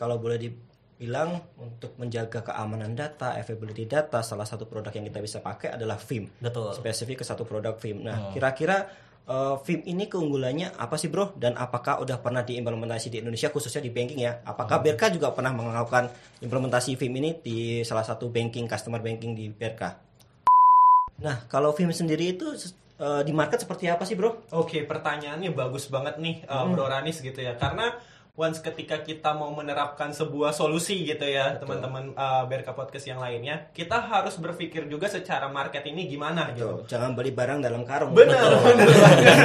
Kalau boleh dibilang untuk menjaga keamanan data, availability data, salah satu produk yang kita bisa pakai adalah Vim. Betul. Spesifik ke satu produk Vim. Nah, kira-kira uh, Vim ini keunggulannya apa sih, Bro? Dan apakah udah pernah diimplementasi di Indonesia khususnya di banking ya? Apakah BRK juga pernah melakukan implementasi Vim ini di salah satu banking customer banking di BRK? Nah, kalau Vim sendiri itu uh, di market seperti apa sih, Bro? Oke, pertanyaannya bagus banget nih, uh, Bro Ranis gitu ya. Karena once ketika kita mau menerapkan sebuah solusi gitu ya, teman-teman uh, BRK Podcast yang lainnya, kita harus berpikir juga secara market ini gimana gitu. Tuh, jangan beli barang dalam karung. Benar, benar.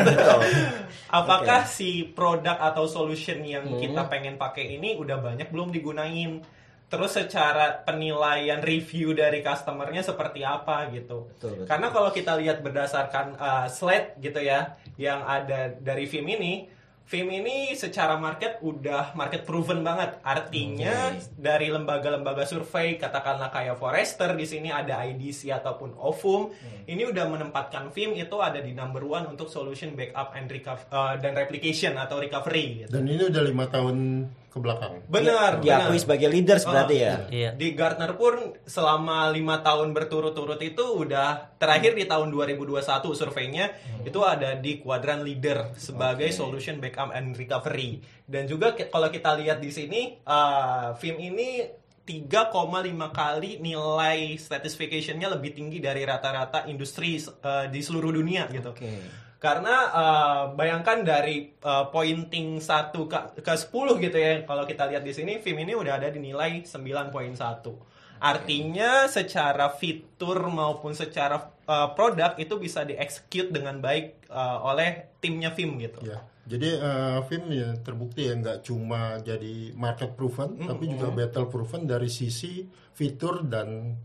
Betul. Apakah si produk atau solution yang kita pengen pakai ini udah banyak belum digunain? Terus secara penilaian review dari customernya seperti apa gitu? Betul, betul. Karena kalau kita lihat berdasarkan uh, slide gitu ya, yang ada dari Vim ini, Vim ini secara market udah market proven banget. Artinya dari lembaga-lembaga survei, katakanlah kayak Forrester di sini ada IDC ataupun Ovum, ini udah menempatkan Vim itu ada di number one untuk solution backup and recover uh, dan replication atau recovery. Gitu. Dan ini udah lima tahun ke belakang. Benar, Diakui benar. sebagai leaders berarti ya. Iya. Di Gartner pun selama lima tahun berturut-turut itu udah terakhir di tahun 2021 surveinya itu ada di kuadran leader sebagai solution backup and recovery. Dan juga kalau kita lihat di sini uh, Vim ini 3,5 kali nilai satisfaction-nya lebih tinggi dari rata-rata industri uh, di seluruh dunia gitu. Oke. Karena uh, bayangkan dari uh, pointing 1 ke, ke 10 gitu ya. Kalau kita lihat di sini film ini udah ada di nilai 9.1. Artinya secara fitur maupun secara uh, produk itu bisa dieksekut dengan baik uh, oleh timnya film gitu. Ya. Jadi eh, film ya terbukti ya nggak cuma jadi market proven, tapi juga battle proven dari sisi fitur dan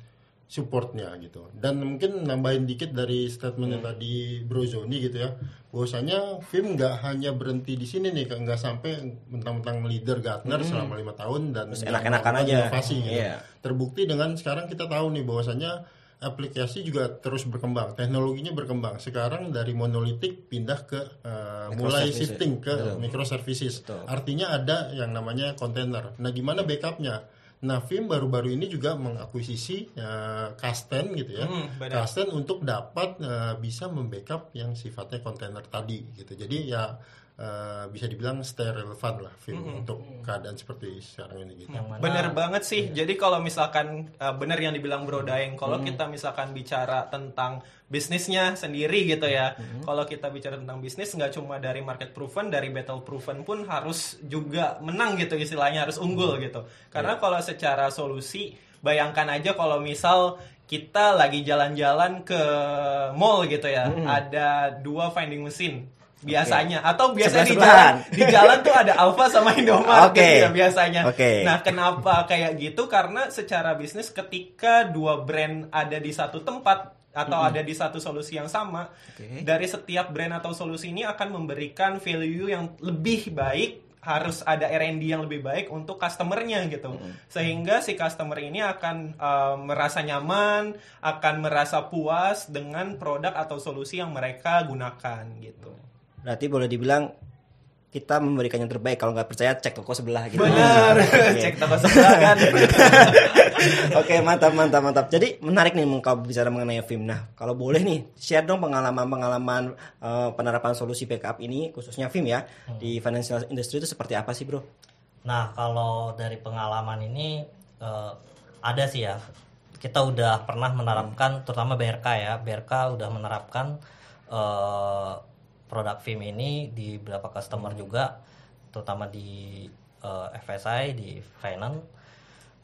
supportnya gitu. Dan mungkin nambahin dikit dari statementnya tadi Bro Zoni gitu ya, bahwasanya film nggak hanya berhenti di sini nih, nggak sampai mentang-mentang leader Gartner selama lima tahun dan enak-enakan aja. inovasi gitu. Iya. Terbukti dengan sekarang kita tahu nih bahwasanya aplikasi juga terus berkembang, teknologinya berkembang. Sekarang dari monolitik pindah ke uh, mulai shifting ke Betul. microservices. Betul. Artinya ada yang namanya kontainer. Nah, gimana backupnya? Nah, Vim baru-baru ini juga mengakuisisi uh, Kasten gitu ya. Hmm, benar. Kasten untuk dapat uh, bisa membackup yang sifatnya kontainer tadi gitu. Jadi ya uh, bisa dibilang stay relevan lah Vim Hmm, untuk keadaan seperti sekarang ini gitu. Yang mana? Bener banget sih. Jadi kalau misalkan uh, bener yang dibilang Bro Daeng, kalau kita misalkan bicara tentang bisnisnya sendiri gitu ya. Kalau kita bicara tentang bisnis nggak cuma dari market proven, dari battle proven pun harus juga menang gitu istilahnya harus unggul gitu. Karena kalau secara solusi bayangkan aja kalau misal kita lagi jalan-jalan ke mall gitu ya, ada dua vending machine biasanya atau biasanya di jalan di jalan tuh ada Alfa sama Indomaret Oke. gitu ya biasanya. Oke. Nah, kenapa kayak gitu? Karena secara bisnis ketika dua brand ada di satu tempat atau ada di satu solusi yang sama, Oke. dari setiap brand atau solusi ini akan memberikan value yang lebih baik harus ada R&D yang lebih baik untuk customernya gitu sehingga si customer ini akan uh, merasa nyaman akan merasa puas dengan produk atau solusi yang mereka gunakan gitu Berarti boleh dibilang kita memberikan yang terbaik. Kalau nggak percaya cek toko sebelah gitu. benar Oke. cek toko sebelah kan Oke, mantap, mantap, mantap. Jadi menarik nih kalau bicara mengenai film. Nah, kalau boleh nih, share dong pengalaman-pengalaman eh, penerapan solusi backup ini, khususnya film ya, di financial industry itu seperti apa sih, bro? Nah, kalau dari pengalaman ini eh, ada sih ya. Kita udah pernah menerapkan, terutama BRK ya. BRK udah menerapkan eh, produk film ini di beberapa customer juga, terutama di eh, FSI, di finance.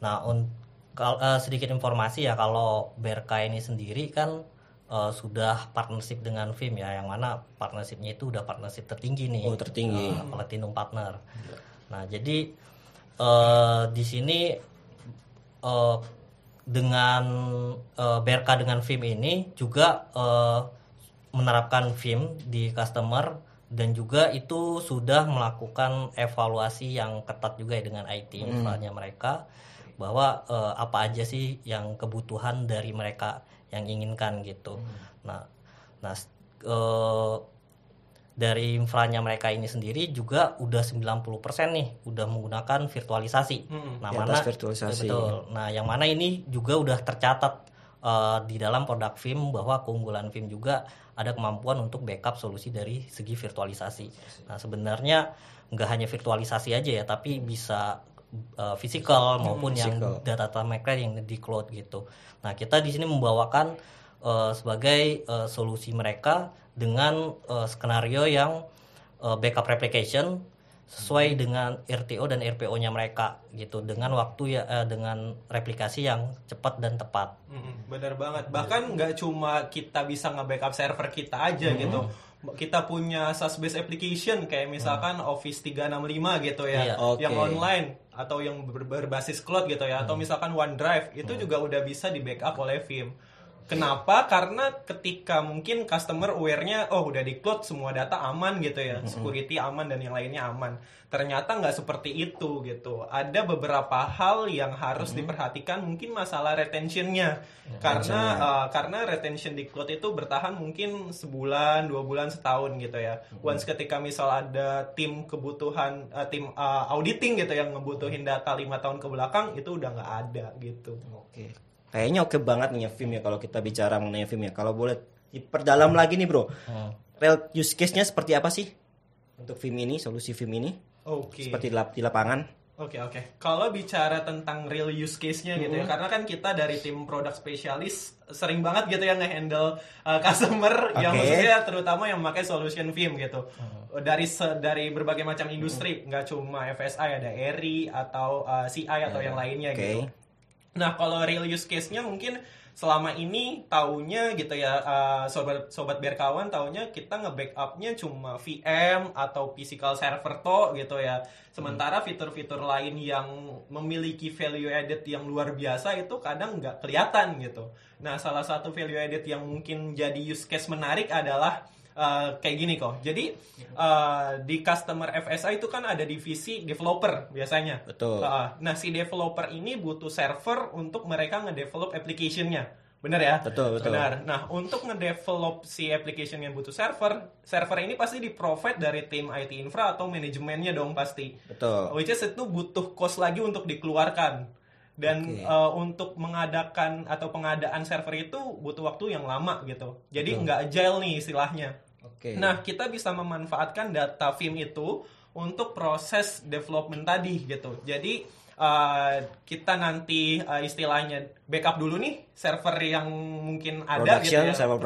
Nah, un- kal- eh, sedikit informasi ya kalau BRK ini sendiri kan eh, sudah partnership dengan film ya, yang mana partnershipnya itu udah partnership tertinggi nih. Oh, tertinggi. Eh, Platinum Partner. Nah, jadi eh, di sini eh, dengan eh, BRK dengan film ini juga eh, menerapkan film di customer dan juga itu sudah melakukan evaluasi yang ketat juga ya dengan IT misalnya mereka bahwa eh, apa aja sih yang kebutuhan dari mereka yang inginkan gitu. Nah, nah s- eh, dari infranya mereka ini sendiri juga udah 90% nih udah menggunakan virtualisasi. Nah, di atas virtualisasi. Betul. Nah, yang mana ini juga udah tercatat eh, di dalam produk film bahwa keunggulan film juga ada kemampuan untuk backup solusi dari segi virtualisasi. Nah, sebenarnya nggak hanya virtualisasi aja ya, tapi bisa eh, physical maupun yang data-data mereka yang di cloud gitu. Nah, kita di sini membawakan eh, sebagai eh, solusi mereka dengan eh, skenario yang eh, backup replication sesuai dengan RTO dan RPO-nya mereka gitu dengan waktu ya eh, dengan replikasi yang cepat dan tepat. Bener banget. Bahkan nggak cuma kita bisa nge-backup server kita aja gitu. Kita punya SaaS-based application kayak misalkan Office 365 gitu ya, Iya. Oke. yang online atau yang ber- berbasis cloud gitu ya, atau misalkan OneDrive itu juga udah bisa di-backup oleh Vim. Kenapa? Karena ketika mungkin customer aware-nya oh udah di cloud semua data aman gitu ya, security aman dan yang lainnya aman. Ternyata nggak seperti itu gitu. Ada beberapa hal yang harus diperhatikan mungkin masalah retentionnya. Karena uh, karena retention di cloud itu bertahan mungkin sebulan, dua bulan, setahun gitu ya. Once ketika misal ada tim kebutuhan uh, tim uh, auditing gitu yang ngebutuhin data lima tahun ke belakang itu udah nggak ada gitu. Oke. Kayaknya oke banget nih ya film ya kalau kita bicara mengenai film ya. Kalau boleh diperdalam lagi nih, Bro. Real use case-nya seperti apa sih? Untuk film ini, solusi film ini? Oke. Seperti di lap- di lapangan. Oke oke. Kalau bicara tentang real use case-nya gitu ya, karena kan kita dari tim produk spesialis sering banget gitu ya nge-handle uh, customer yang Oke. maksudnya terutama yang memakai solution film gitu. Dari se- dari berbagai macam industri, nggak cuma FSI ada ERI atau uh, CI atau yang lainnya Oke. gitu. Nah, kalau real use case-nya mungkin selama ini taunya gitu ya uh, sobat sobat berkawan taunya kita nge-backupnya cuma VM atau physical server to gitu ya. Sementara fitur-fitur lain yang memiliki value added yang luar biasa itu kadang nggak kelihatan gitu. Nah, salah satu value added yang mungkin jadi use case menarik adalah Uh, kayak gini kok. Jadi uh, di customer FSI itu kan ada divisi developer biasanya. Betul. Uh, nah si developer ini butuh server untuk mereka ngedevelop application-nya. Bener ya? Betul, betul. Benar. Nah, untuk ngedevelop si application yang butuh server, server ini pasti di-provide dari tim IT infra atau manajemennya dong pasti. Betul. Which is itu butuh cost lagi untuk dikeluarkan. Dan Oke. uh, untuk mengadakan atau pengadaan server itu butuh waktu yang lama gitu. Jadi nggak agile nih istilahnya. Oke. Nah, kita bisa memanfaatkan data film itu untuk proses development tadi gitu. Jadi uh, kita nanti uh, istilahnya backup dulu nih server yang mungkin ada Production, gitu ya. server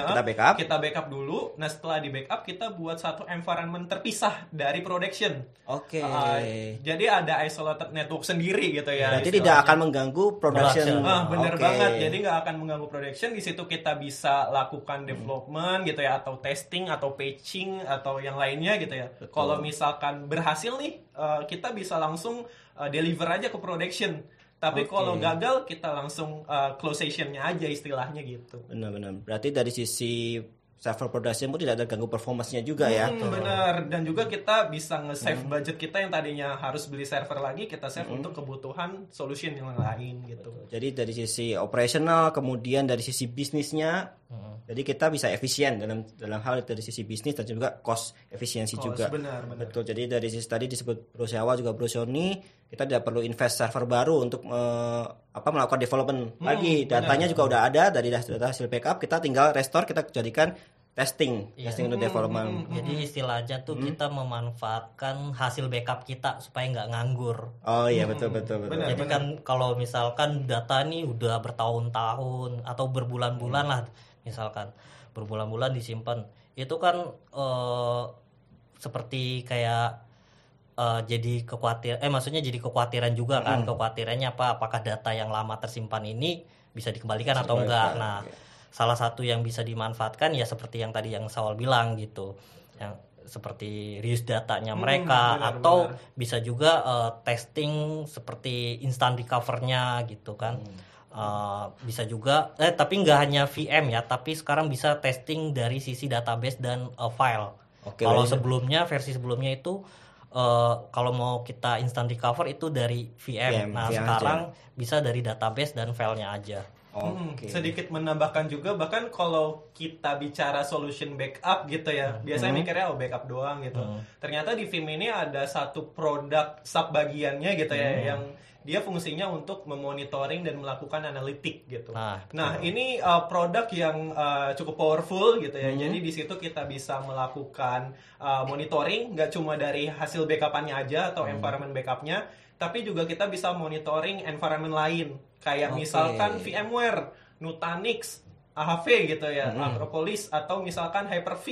kita backup. Kita backup dulu. Nah, setelah di backup kita buat satu environment terpisah dari production. Oke. Uh, jadi ada isolated network sendiri gitu ya. Berarti istilahnya. tidak akan mengganggu production. Production. Ah, bener Oke. banget. Jadi nggak akan mengganggu production. Di situ kita bisa lakukan development gitu ya, atau testing, atau patching, atau yang lainnya gitu ya. Kalau misalkan berhasil nih, eh, kita bisa langsung eh, deliver aja ke production. Tapi Oke. kalau gagal, kita langsung eh, close session-nya aja istilahnya gitu. Benar-benar. Berarti dari sisi server production pun tidak ada ganggu performance-nya juga ya. Hmm, benar. Dan juga kita bisa nge-save budget kita yang tadinya harus beli server lagi, kita save untuk kebutuhan solution yang lain gitu. Jadi dari sisi operational, kemudian dari sisi bisnisnya, jadi kita bisa efisien dalam dalam hal dari sisi bisnis dan juga cost efisiensi Cost, juga. benar, benar. Betul. Jadi dari sisi tadi disebut Bro Sewa juga Bro Sony, kita tidak perlu invest server baru untuk eh, apa melakukan development lagi. Datanya juga udah ada dari data hasil backup, kita tinggal restore, kita jadikan testing, testing untuk development. Jadi istilahnya tuh kita memanfaatkan hasil backup kita supaya nggak nganggur. Oh iya betul betul betul. Benar. Jadi kan kalau misalkan data ini udah bertahun-tahun atau berbulan-bulan lah misalkan berbulan-bulan disimpan itu kan eh, seperti kayak eh, jadi kekhawatir eh maksudnya jadi kekhawatiran juga kan kekhawatirannya apa apakah data yang lama tersimpan ini bisa dikembalikan atau enggak. nah salah satu yang bisa dimanfaatkan ya seperti yang tadi yang Sawal bilang gitu. Yang seperti reuse datanya mereka benar, atau benar. bisa juga eh, testing seperti instant recover-nya gitu kan. Eh, bisa juga eh tapi nggak hanya VM ya tapi sekarang bisa testing dari sisi database dan eh, file. Oke, kalau sebelumnya versi sebelumnya itu eh, kalau mau kita instant recover itu dari VM, VM, nah VM sekarang bisa dari database dan filenya aja Hmm, Oke. sedikit menambahkan juga bahkan kalau kita bicara solution backup gitu ya biasanya Hmm. mikirnya oh backup doang gitu ternyata di film ini ada satu produk sub bagiannya gitu ya Hmm. yang dia fungsinya untuk memonitoring dan melakukan analitik gitu Nah, nah ini uh, produk yang uh, cukup powerful gitu ya Hmm. jadi di situ kita bisa melakukan uh, monitoring nggak cuma dari hasil backupannya aja atau Hmm. environment backupnya tapi juga kita bisa monitoring environment lain kayak Oke. misalkan VMware, Nutanix, AHV gitu ya, Hmm. Acropolis atau misalkan Hyper-V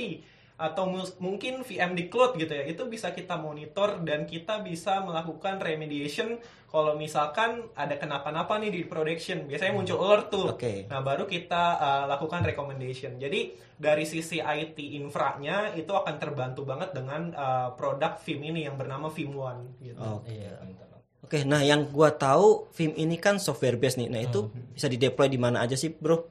atau mungkin VM di cloud gitu ya. Itu bisa kita monitor dan kita bisa melakukan remediation kalau misalkan ada kenapa-napa nih di production. Biasanya muncul alert tuh. Oke. Nah, baru kita uh, lakukan recommendation. Jadi dari sisi IT infranya itu akan terbantu banget dengan uh, produk Vim ini yang bernama Vim One gitu. Oke. Iya. Oke, nah yang gua tahu film ini kan software based nih. Nah, itu bisa di-deploy di mana aja sih, Bro?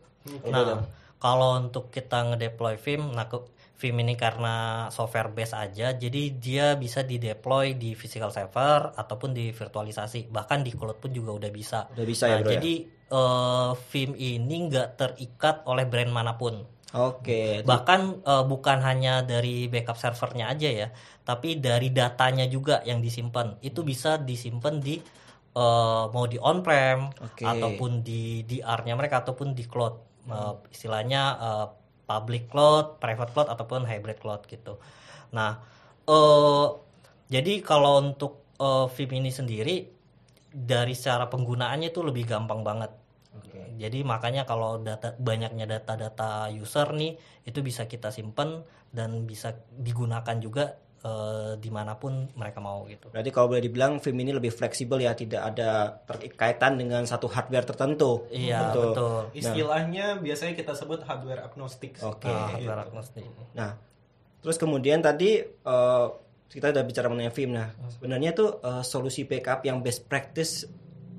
Nah, kalau untuk kita ngedeploy Vim, nah ke- Vim ini karena software base aja, jadi dia bisa di-deploy di physical server ataupun di virtualisasi, bahkan di cloud pun juga udah bisa. Udah bisa ya, Nah, Bro, ya? Jadi eh, Vim ini nggak terikat oleh brand mana pun. Oke. Bahkan eh, bukan hanya dari backup servernya aja ya, tapi dari datanya juga yang disimpan. Itu bisa disimpan di eh, mau di on-prem Oke. ataupun di DR-nya mereka ataupun di cloud. Eh, istilahnya eh, public cloud, private cloud ataupun hybrid cloud gitu. Nah, eh jadi kalau untuk eh, Vim ini sendiri dari secara penggunaannya itu lebih gampang banget. Jadi makanya kalau data banyaknya data-data user nih itu bisa kita simpen dan bisa digunakan juga eh, di mana pun mereka mau gitu. Berarti kalau boleh dibilang film ini lebih fleksibel ya, tidak ada terkaitan dengan satu hardware tertentu. Iya betul. Istilahnya biasanya kita sebut hardware agnostic. Oke. Nah, Gitu. hardware agnostic. Nah, terus kemudian tadi eh, kita udah bicara mengenai film. Nah, sebenarnya tuh eh, solusi backup yang best practice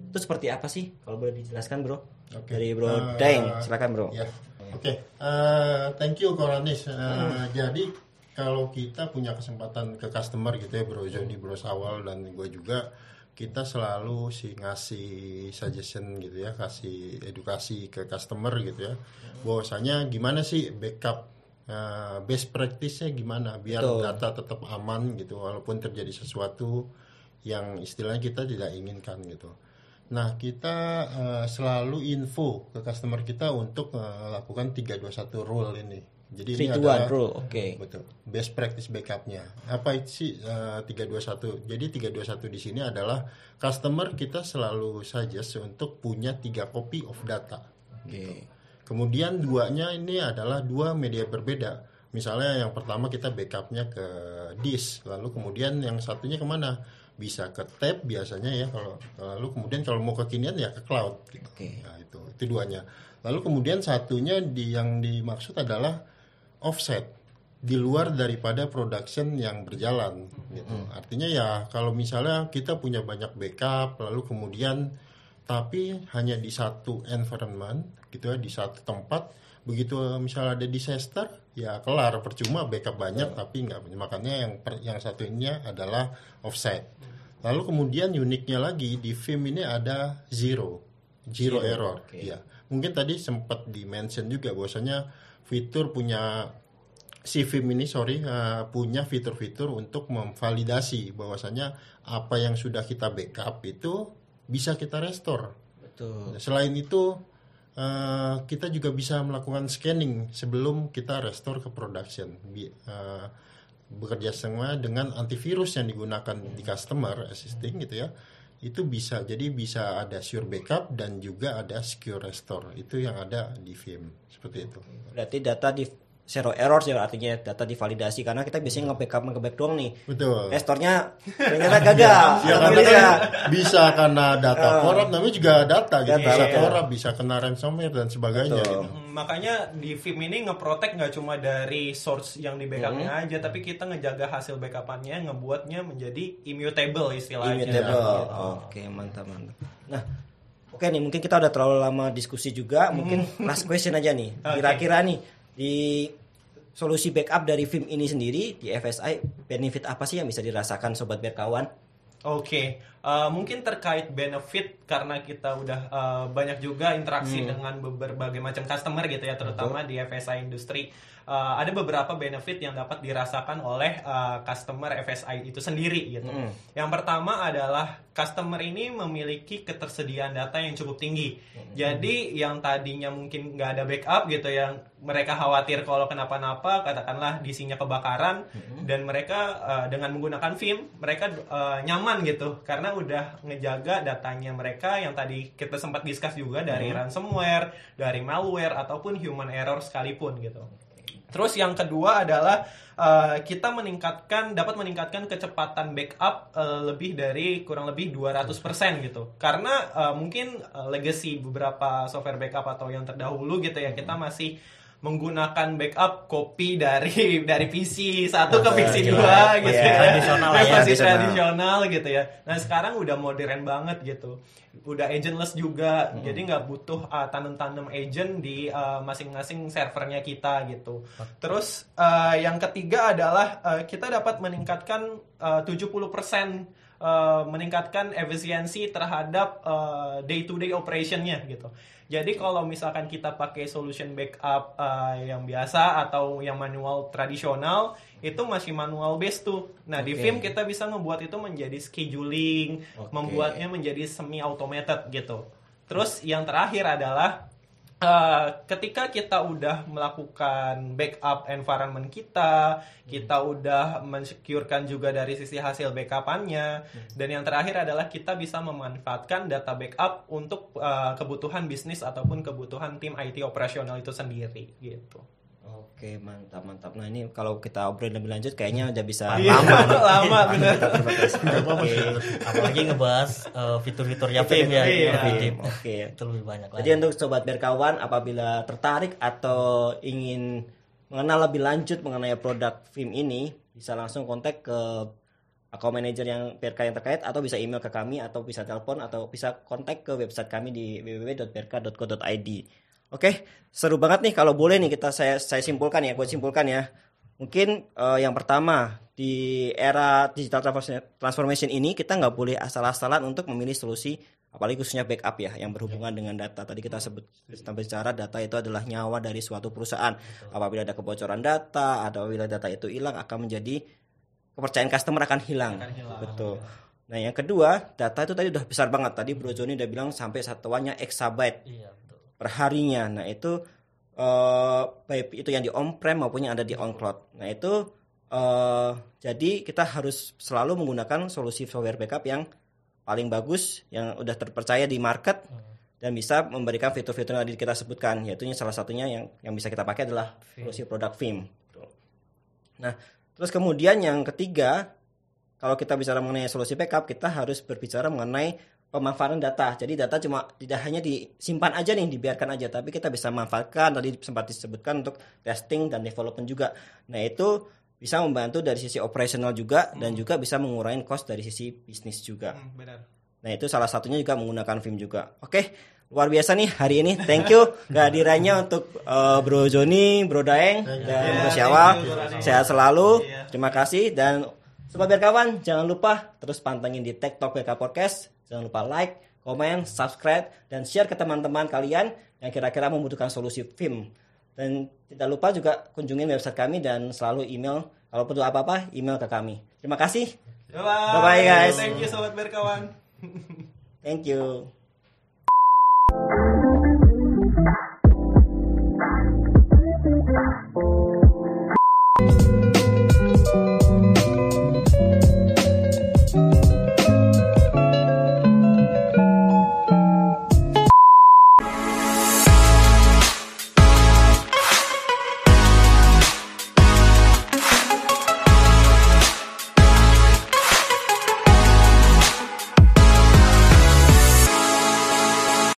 itu seperti apa sih? Kalau boleh dijelaskan, Bro? Oke. Dari Bro Eh, Daeng, silakan, Bro. Ya, oke. Eh, thank you Koranis. Eh, Jadi kalau kita punya kesempatan ke customer gitu ya Bro Jody, Bro Sawal dan gue juga kita selalu sih ngasih suggestion gitu ya, kasih edukasi ke customer gitu ya. Bahwasanya gimana sih backup eh, best practice-nya gimana biar Betul. data tetap aman gitu walaupun terjadi sesuatu yang istilahnya kita tidak inginkan gitu. Nah, kita eh, selalu info ke customer kita untuk eh, lakukan 321 rule ini. Jadi ini 3 to 1 adalah rule, oke. betul. Best practice backupnya. Apa itu sih eh, 321? Jadi 321 di sini adalah customer kita selalu suggest untuk punya tiga copy of data. Oke. Kemudian duanya ini adalah dua media berbeda. Misalnya yang pertama kita backupnya ke disk, lalu kemudian yang satunya ke mana? Bisa ke tab biasanya ya kalau lalu kemudian kalau mau kekinian ya ke cloud. Gitu. Oke. Nah, itu itu duanya. Lalu kemudian satunya di yang dimaksud adalah offset di luar daripada production yang berjalan gitu. Artinya ya kalau misalnya kita punya banyak backup lalu kemudian tapi hanya di satu environment gitu ya di satu tempat begitu misalnya ada disaster ya kelar. Percuma backup banyak tapi nggak makanya yang per- yang satunya adalah offset. Lalu kemudian uniknya lagi di Vim ini ada zero zero, Zero, error. Oke. ya mungkin tadi sempat di mention juga bahwasanya fitur punya si Vim ini sorry eh, punya fitur-fitur untuk memvalidasi bahwasanya apa yang sudah kita backup itu bisa kita restore Betul. Selain itu eh, kita juga bisa melakukan scanning sebelum kita restore ke production. Bi- eh, bekerja sama dengan antivirus yang digunakan di customer assisting gitu ya. Itu bisa jadi bisa ada sure backup dan juga ada secure restore. Itu yang ada di Vim seperti itu. Berarti data di zero error ya artinya data divalidasi karena kita biasanya nge-backup nge-backup doang nih. Betul. Restornya ternyata gagal. Ya karena Gitu kan bisa karena data korup namanya juga data gitu. Data, bisa iya. korup, bisa kena ransomware dan sebagainya Betul. gitu. Hmm, makanya di Vim ini ngeprotect nggak cuma dari source yang di backupnya Hmm. aja, tapi kita ngejaga hasil backupannya, ngebuatnya menjadi immutable istilahnya. Immutable. Gitu. Oke, mantap mantap. Nah, oke nih mungkin kita udah terlalu lama diskusi juga, mungkin last question aja nih. Kira-kira nih di solusi backup dari film ini sendiri di FSI benefit apa sih yang bisa dirasakan sobat berkawan? Oke, Uh, mungkin terkait benefit karena kita udah uh, banyak juga interaksi dengan berbagai macam customer gitu ya terutama di FSI industri uh, ada beberapa benefit yang dapat dirasakan oleh uh, customer FSI itu sendiri gitu. Yang pertama adalah customer ini memiliki ketersediaan data yang cukup tinggi. Jadi yang tadinya mungkin nggak ada backup gitu yang mereka khawatir kalau kenapa-napa katakanlah diisinya kebakaran dan mereka uh, dengan menggunakan Vim mereka uh, nyaman gitu karena udah ngejaga datanya mereka yang tadi kita sempat discuss juga dari ransomware, dari malware ataupun human error sekalipun gitu. Terus yang kedua adalah uh, kita meningkatkan dapat meningkatkan kecepatan backup uh, lebih dari kurang lebih 200% gitu. Karena uh, mungkin uh, legacy beberapa software backup atau yang terdahulu gitu ya kita masih menggunakan backup copy dari dari PC satu ke PC dua gitu Iya, ya. tradisional ya. Masih Tradisional. gitu ya. Nah sekarang udah modern banget gitu. Udah agentless juga, Hmm. jadi nggak butuh uh, tanam-tanam agent di uh, masing-masing servernya kita gitu. Terus uh, yang ketiga adalah uh, kita dapat meningkatkan uh, 70% uh, meningkatkan efisiensi terhadap uh, day-to-day operationnya gitu. Jadi kalau misalkan kita pakai solution backup uh, yang biasa atau yang manual tradisional itu masih manual based tuh. Nah di Oke. Vim kita bisa ngebuat itu menjadi scheduling, Oke. membuatnya menjadi semi automated gitu. Terus yang terakhir adalah Uh, ketika kita udah melakukan backup environment kita, kita udah mensecurekan juga dari sisi hasil backupannya, dan yang terakhir adalah kita bisa memanfaatkan data backup untuk uh, kebutuhan bisnis ataupun kebutuhan tim IT operasional itu sendiri gitu. Oke, mantap mantap. Nah, ini kalau kita obrolin lebih lanjut kayaknya udah bisa Iya, lama lama bener. Oke. Apalagi ngebahas uh, fitur-fiturnya Vim ya, Iya. Oke. Itu lebih banyak Jadi lagi. untuk sobat berkawan apabila tertarik atau ingin mengenal lebih lanjut mengenai produk film ini bisa langsung kontak ke account manager yang PRK yang terkait atau bisa email ke kami atau bisa telepon atau bisa kontak ke website kami di www.prk.co.id. Oke, seru banget nih kalau boleh nih kita saya saya simpulkan ya, gue simpulkan ya. Mungkin eh, yang pertama di era digital transformation- ini kita nggak boleh asal-asalan untuk memilih solusi apalagi khususnya backup ya yang berhubungan dengan data. Tadi kita sebut kita bicara data itu adalah nyawa dari suatu perusahaan. Apabila ada kebocoran data, atau apabila data itu hilang akan menjadi kepercayaan customer akan hilang. Betul. Nah, yang kedua, data itu tadi udah besar banget. Tadi Bro Joni udah bilang sampai satuannya exabyte Iya. Perharinya. Nah itu baik itu yang di on-prem maupun yang ada di on-cloud. Nah itu eh jadi kita harus selalu menggunakan solusi software backup yang paling bagus, yang udah terpercaya di market dan bisa memberikan fitur-fitur yang tadi kita sebutkan. Yaitu salah satunya yang yang bisa kita pakai adalah solusi produk Vim. Nah terus kemudian yang ketiga kalau kita bicara mengenai solusi backup, kita harus berbicara mengenai pemanfaatan data. Jadi data cuma tidak hanya disimpan aja nih, dibiarkan aja, tapi kita bisa manfaatkan tadi sempat disebutkan untuk testing dan development juga. Nah, itu bisa membantu dari sisi operasional juga dan juga bisa mengurangi cost dari sisi bisnis juga. Hmm, benar. Nah, itu salah satunya juga menggunakan film juga. Oke, luar biasa nih hari ini. Thank you kehadirannya untuk uh, Bro Joni, Bro Daeng, dan Yeah, Syawa. Bro Daeng. Sehat selalu. Iya. Terima kasih dan sobat berkawan jangan lupa terus pantengin di Talk BK Podcast. Jangan lupa like, komen, subscribe dan share ke teman-teman kalian yang kira-kira membutuhkan solusi film. Dan tidak lupa juga kunjungin website kami dan selalu email kalau perlu apa-apa email ke kami. Terima kasih. Bye Bye-bye, guys. Thank you sobat berkawan. Thank you.